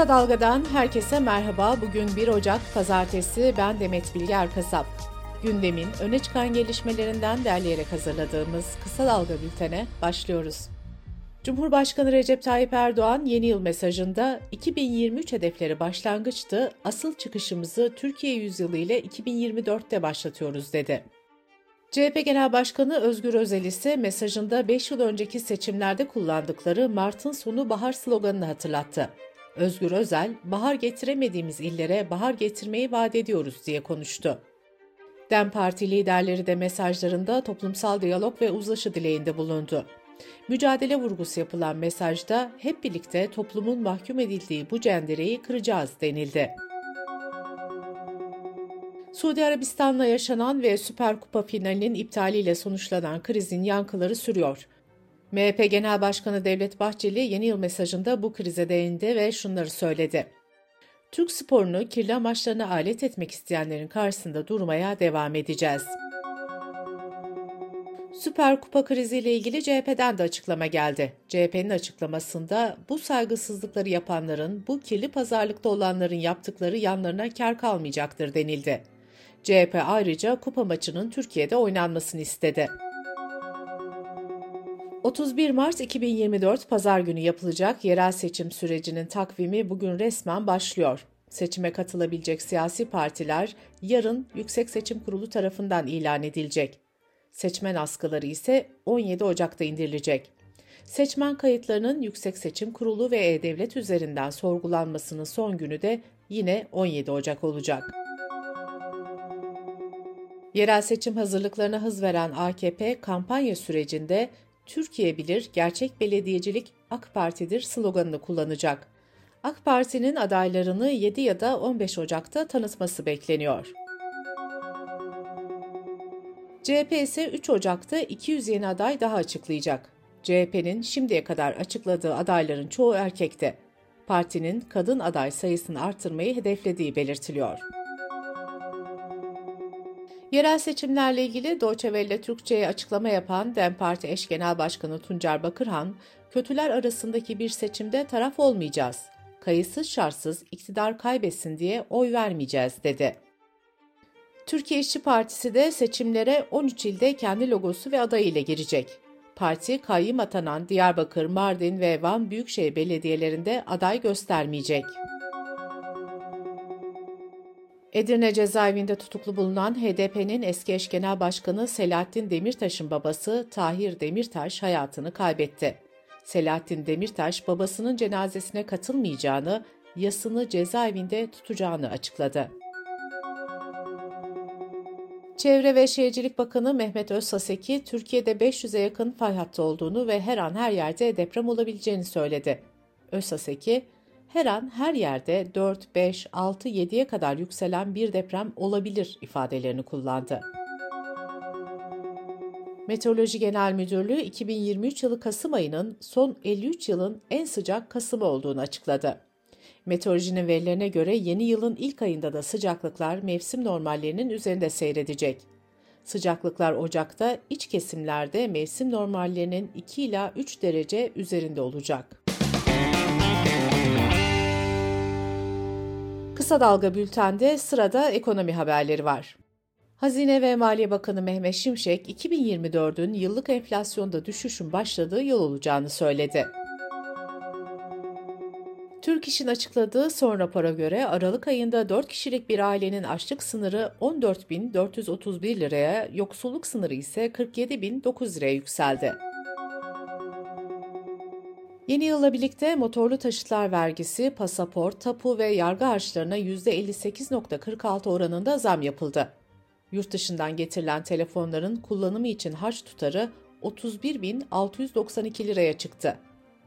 Kısa Dalga'dan herkese merhaba. Bugün 1 Ocak Pazartesi. Ben Demet Bilge Erkasap. Gündemin öne çıkan gelişmelerinden derleyerek hazırladığımız Kısa Dalga bültene başlıyoruz. Cumhurbaşkanı Recep Tayyip Erdoğan yeni yıl mesajında 2023 hedefleri başlangıçtı, asıl çıkışımızı Türkiye yüzyılı ile 2024'te başlatıyoruz dedi. CHP Genel Başkanı Özgür Özel ise mesajında 5 yıl önceki seçimlerde kullandıkları Mart'ın sonu bahar sloganını hatırlattı. Özgür Özel, bahar getiremediğimiz illere bahar getirmeyi vaat ediyoruz diye konuştu. DEM Parti liderleri de mesajlarında toplumsal diyalog ve uzlaşı dileğinde bulundu. Mücadele vurgusu yapılan mesajda hep birlikte toplumun mahkum edildiği bu cendereyi kıracağız denildi. Suudi Arabistan'la yaşanan ve Süper Kupa finalinin iptaliyle sonuçlanan krizin yankıları sürüyor. MHP Genel Başkanı Devlet Bahçeli yeni yıl mesajında bu krize değindi ve şunları söyledi. Türk sporunu kirli amaçlarına alet etmek isteyenlerin karşısında durmaya devam edeceğiz. Süper Kupa kriziyle ilgili CHP'den de açıklama geldi. CHP'nin açıklamasında bu saygısızlıkları yapanların, bu kirli pazarlıkta olanların yaptıkları yanlarına kar kalmayacaktır denildi. CHP ayrıca kupa maçının Türkiye'de oynanmasını istedi. 31 Mart 2024 Pazar günü yapılacak yerel seçim sürecinin takvimi bugün resmen başlıyor. Seçime katılabilecek siyasi partiler yarın Yüksek Seçim Kurulu tarafından ilan edilecek. Seçmen askıları ise 17 Ocak'ta indirilecek. Seçmen kayıtlarının Yüksek Seçim Kurulu ve E-Devlet üzerinden sorgulanmasının son günü de yine 17 Ocak olacak. Yerel seçim hazırlıklarına hız veren AKP kampanya sürecinde Türkiye bilir, gerçek belediyecilik AK Parti'dir sloganını kullanacak. AK Parti'nin adaylarını 7 ya da 15 Ocak'ta tanıtması bekleniyor. CHP ise 3 Ocak'ta 200 yeni aday daha açıklayacak. CHP'nin şimdiye kadar açıkladığı adayların çoğu erkekte. Partinin kadın aday sayısını artırmayı hedeflediği belirtiliyor. Yerel seçimlerle ilgili Deutsche Welle Türkçe'ye açıklama yapan DEM Parti eş genel başkanı Tuncer Bakırhan, kötüler arasındaki bir seçimde taraf olmayacağız. Kayıtsız şartsız iktidar kaybetsin diye oy vermeyeceğiz dedi. Türkiye İşçi Partisi de seçimlere 13 ilde kendi logosu ve adayı ile girecek. Parti kayyım atanan Diyarbakır, Mardin ve Van Büyükşehir belediyelerinde aday göstermeyecek. Edirne cezaevinde tutuklu bulunan HDP'nin eski eş genel başkanı Selahattin Demirtaş'ın babası Tahir Demirtaş hayatını kaybetti. Selahattin Demirtaş babasının cenazesine katılmayacağını, yasını cezaevinde tutacağını açıkladı. Çevre ve Şehircilik Bakanı Mehmet Özsaseki, Türkiye'de 500'e yakın fay hattı olduğunu ve her an her yerde deprem olabileceğini söyledi. Özsaseki, her an her yerde 4, 5, 6, 7'ye kadar yükselen bir deprem olabilir ifadelerini kullandı. Meteoroloji Genel Müdürlüğü 2023 yılı Kasım ayının son 53 yılın en sıcak Kasım olduğunu açıkladı. Meteorolojinin verilerine göre yeni yılın ilk ayında da sıcaklıklar mevsim normallerinin üzerinde seyredecek. Sıcaklıklar Ocak'ta iç kesimlerde mevsim normallerinin 2 ila 3 derece üzerinde olacak. Kısa Dalga Bülten'de sırada ekonomi haberleri var. Hazine ve Maliye Bakanı Mehmet Şimşek, 2024'ün yıllık enflasyonda düşüşün başladığı yıl olacağını söyledi. Türk İş'in açıkladığı son rapora göre Aralık ayında 4 kişilik bir ailenin açlık sınırı 14.431 liraya, yoksulluk sınırı ise 47.009 liraya yükseldi. Yeni yılla birlikte motorlu taşıtlar vergisi, pasaport, tapu ve yargı harçlarına %58.46 oranında zam yapıldı. Yurt dışından getirilen telefonların kullanımı için harç tutarı 31.692 liraya çıktı.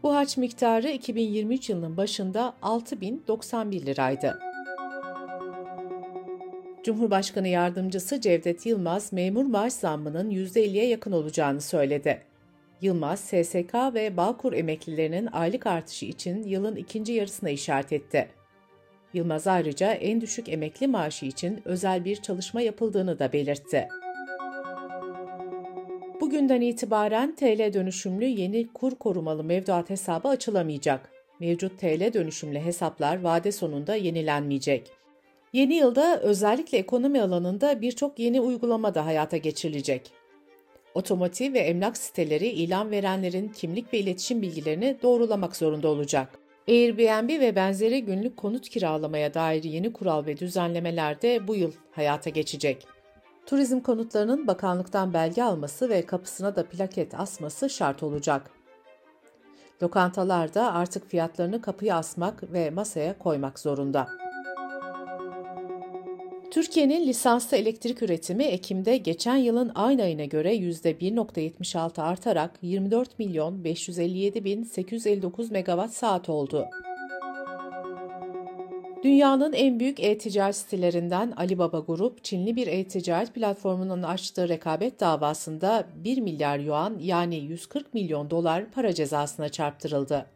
Bu harç miktarı 2023 yılının başında 6.091 liraydı. Cumhurbaşkanı Yardımcısı Cevdet Yılmaz, memur maaş zammının %50'ye yakın olacağını söyledi. Yılmaz, SSK ve Bağkur emeklilerinin aylık artışı için yılın ikinci yarısına işaret etti. Yılmaz ayrıca en düşük emekli maaşı için özel bir çalışma yapıldığını da belirtti. Bugünden itibaren TL dönüşümlü yeni kur korumalı mevduat hesabı açılamayacak. Mevcut TL dönüşümlü hesaplar vade sonunda yenilenmeyecek. Yeni yılda özellikle ekonomi alanında birçok yeni uygulama da hayata geçirilecek. Otomotiv ve emlak siteleri ilan verenlerin kimlik ve iletişim bilgilerini doğrulamak zorunda olacak. Airbnb ve benzeri günlük konut kiralamaya dair yeni kural ve düzenlemeler de bu yıl hayata geçecek. Turizm konutlarının bakanlıktan belge alması ve kapısına da plaket asması şart olacak. Lokantalar da artık fiyatlarını kapıya asmak ve masaya koymak zorunda. Türkiye'nin lisanslı elektrik üretimi Ekim'de geçen yılın aynı ayına göre %1.76 artarak 24 milyon 557 bin 859 megawatt saat oldu. Dünyanın en büyük e-ticaret sitelerinden Alibaba Grup, Çinli bir e-ticaret platformunun açtığı rekabet davasında 1 milyar yuan yani 140 milyon dolar para cezasına çarptırıldı.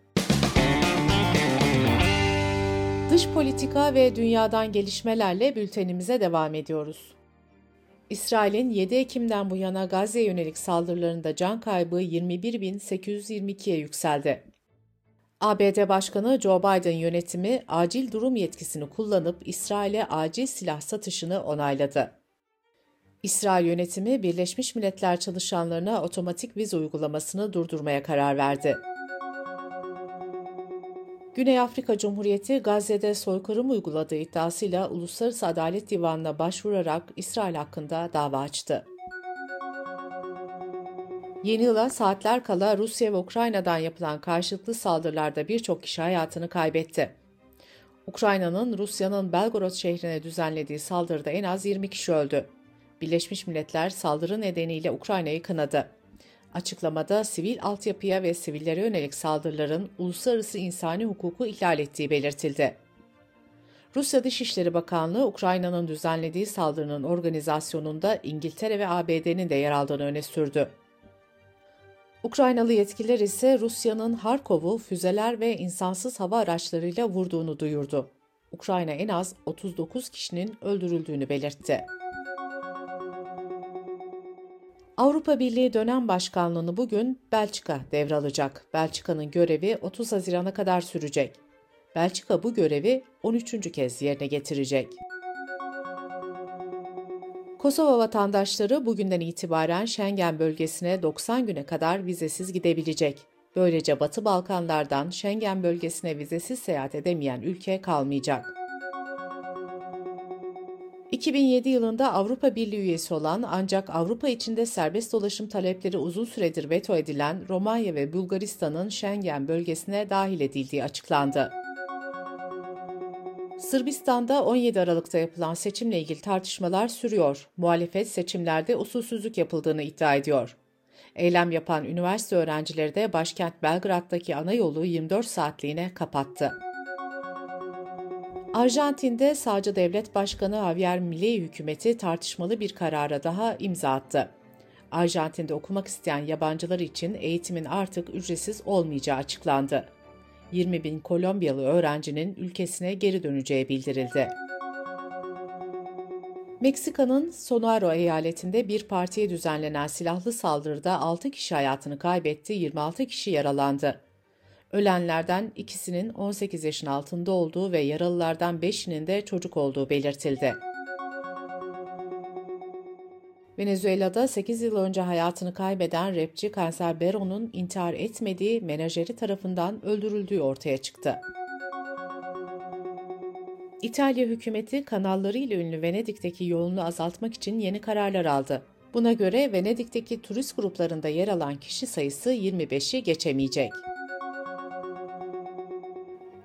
Dış politika ve dünyadan gelişmelerle bültenimize devam ediyoruz. İsrail'in 7 Ekim'den bu yana Gazze'ye yönelik saldırılarında can kaybı 21.822'ye yükseldi. ABD Başkanı Joe Biden yönetimi acil durum yetkisini kullanıp İsrail'e acil silah satışını onayladı. İsrail yönetimi Birleşmiş Milletler çalışanlarına otomatik vize uygulamasını durdurmaya karar verdi. Güney Afrika Cumhuriyeti Gazze'de soykırım uyguladığı iddiasıyla Uluslararası Adalet Divanı'na başvurarak İsrail hakkında dava açtı. Yeni yıla saatler kala Rusya ve Ukrayna'dan yapılan karşılıklı saldırılarda birçok kişi hayatını kaybetti. Ukrayna'nın Rusya'nın Belgorod şehrine düzenlediği saldırıda en az 20 kişi öldü. Birleşmiş Milletler saldırı nedeniyle Ukrayna'yı kınadı. Açıklamada sivil altyapıya ve sivillere yönelik saldırıların uluslararası insani hukuku ihlal ettiği belirtildi. Rusya Dışişleri Bakanlığı Ukrayna'nın düzenlediği saldırının organizasyonunda İngiltere ve ABD'nin de yer aldığını öne sürdü. Ukraynalı yetkililer ise Rusya'nın Harkov'u füzeler ve insansız hava araçlarıyla vurduğunu duyurdu. Ukrayna en az 39 kişinin öldürüldüğünü belirtti. Avrupa Birliği dönem başkanlığını bugün Belçika devralacak. Belçika'nın görevi 30 Haziran'a kadar sürecek. Belçika bu görevi 13. kez yerine getirecek. Kosova vatandaşları bugünden itibaren Schengen bölgesine 90 güne kadar vizesiz gidebilecek. Böylece Batı Balkanlardan Schengen bölgesine vizesiz seyahat edemeyen ülke kalmayacak. 2007 yılında Avrupa Birliği üyesi olan ancak Avrupa içinde serbest dolaşım talepleri uzun süredir veto edilen Romanya ve Bulgaristan'ın Schengen bölgesine dahil edildiği açıklandı. Sırbistan'da 17 Aralık'ta yapılan seçimle ilgili tartışmalar sürüyor. Muhalefet seçimlerde usulsüzlük yapıldığını iddia ediyor. Eylem yapan üniversite öğrencileri de başkent Belgrad'daki ana yolu 24 saatliğine kapattı. Arjantin'de sağcı devlet başkanı Javier Milei hükümeti tartışmalı bir karara daha imza attı. Arjantin'de okumak isteyen yabancılar için eğitimin artık ücretsiz olmayacağı açıklandı. 20 bin Kolombiyalı öğrencinin ülkesine geri döneceği bildirildi. Meksika'nın Sonora eyaletinde bir partiye düzenlenen silahlı saldırıda 6 kişi hayatını kaybetti, 26 kişi yaralandı. Ölenlerden ikisinin 18 yaşın altında olduğu ve yaralılardan 5'inin de çocuk olduğu belirtildi. Venezuela'da 8 yıl önce hayatını kaybeden rapçi Cancerbero intihar etmediği menajeri tarafından öldürüldüğü ortaya çıktı. İtalya hükümeti kanalları ile ünlü Venedik'teki yoğunluğu azaltmak için yeni kararlar aldı. Buna göre Venedik'teki turist gruplarında yer alan kişi sayısı 25'i geçemeyecek.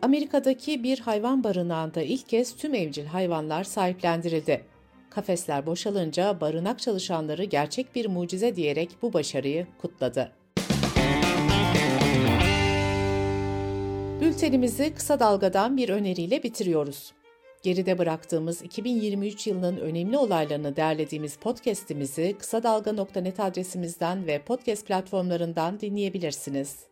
Amerika'daki bir hayvan barınağında ilk kez tüm evcil hayvanlar sahiplendirildi. Kafesler boşalınca barınak çalışanları gerçek bir mucize diyerek bu başarıyı kutladı. Bültenimizi kısa dalgadan bir öneriyle bitiriyoruz. Geride bıraktığımız 2023 yılının önemli olaylarını derlediğimiz podcast'imizi kısa dalga.net adresimizden ve podcast platformlarından dinleyebilirsiniz.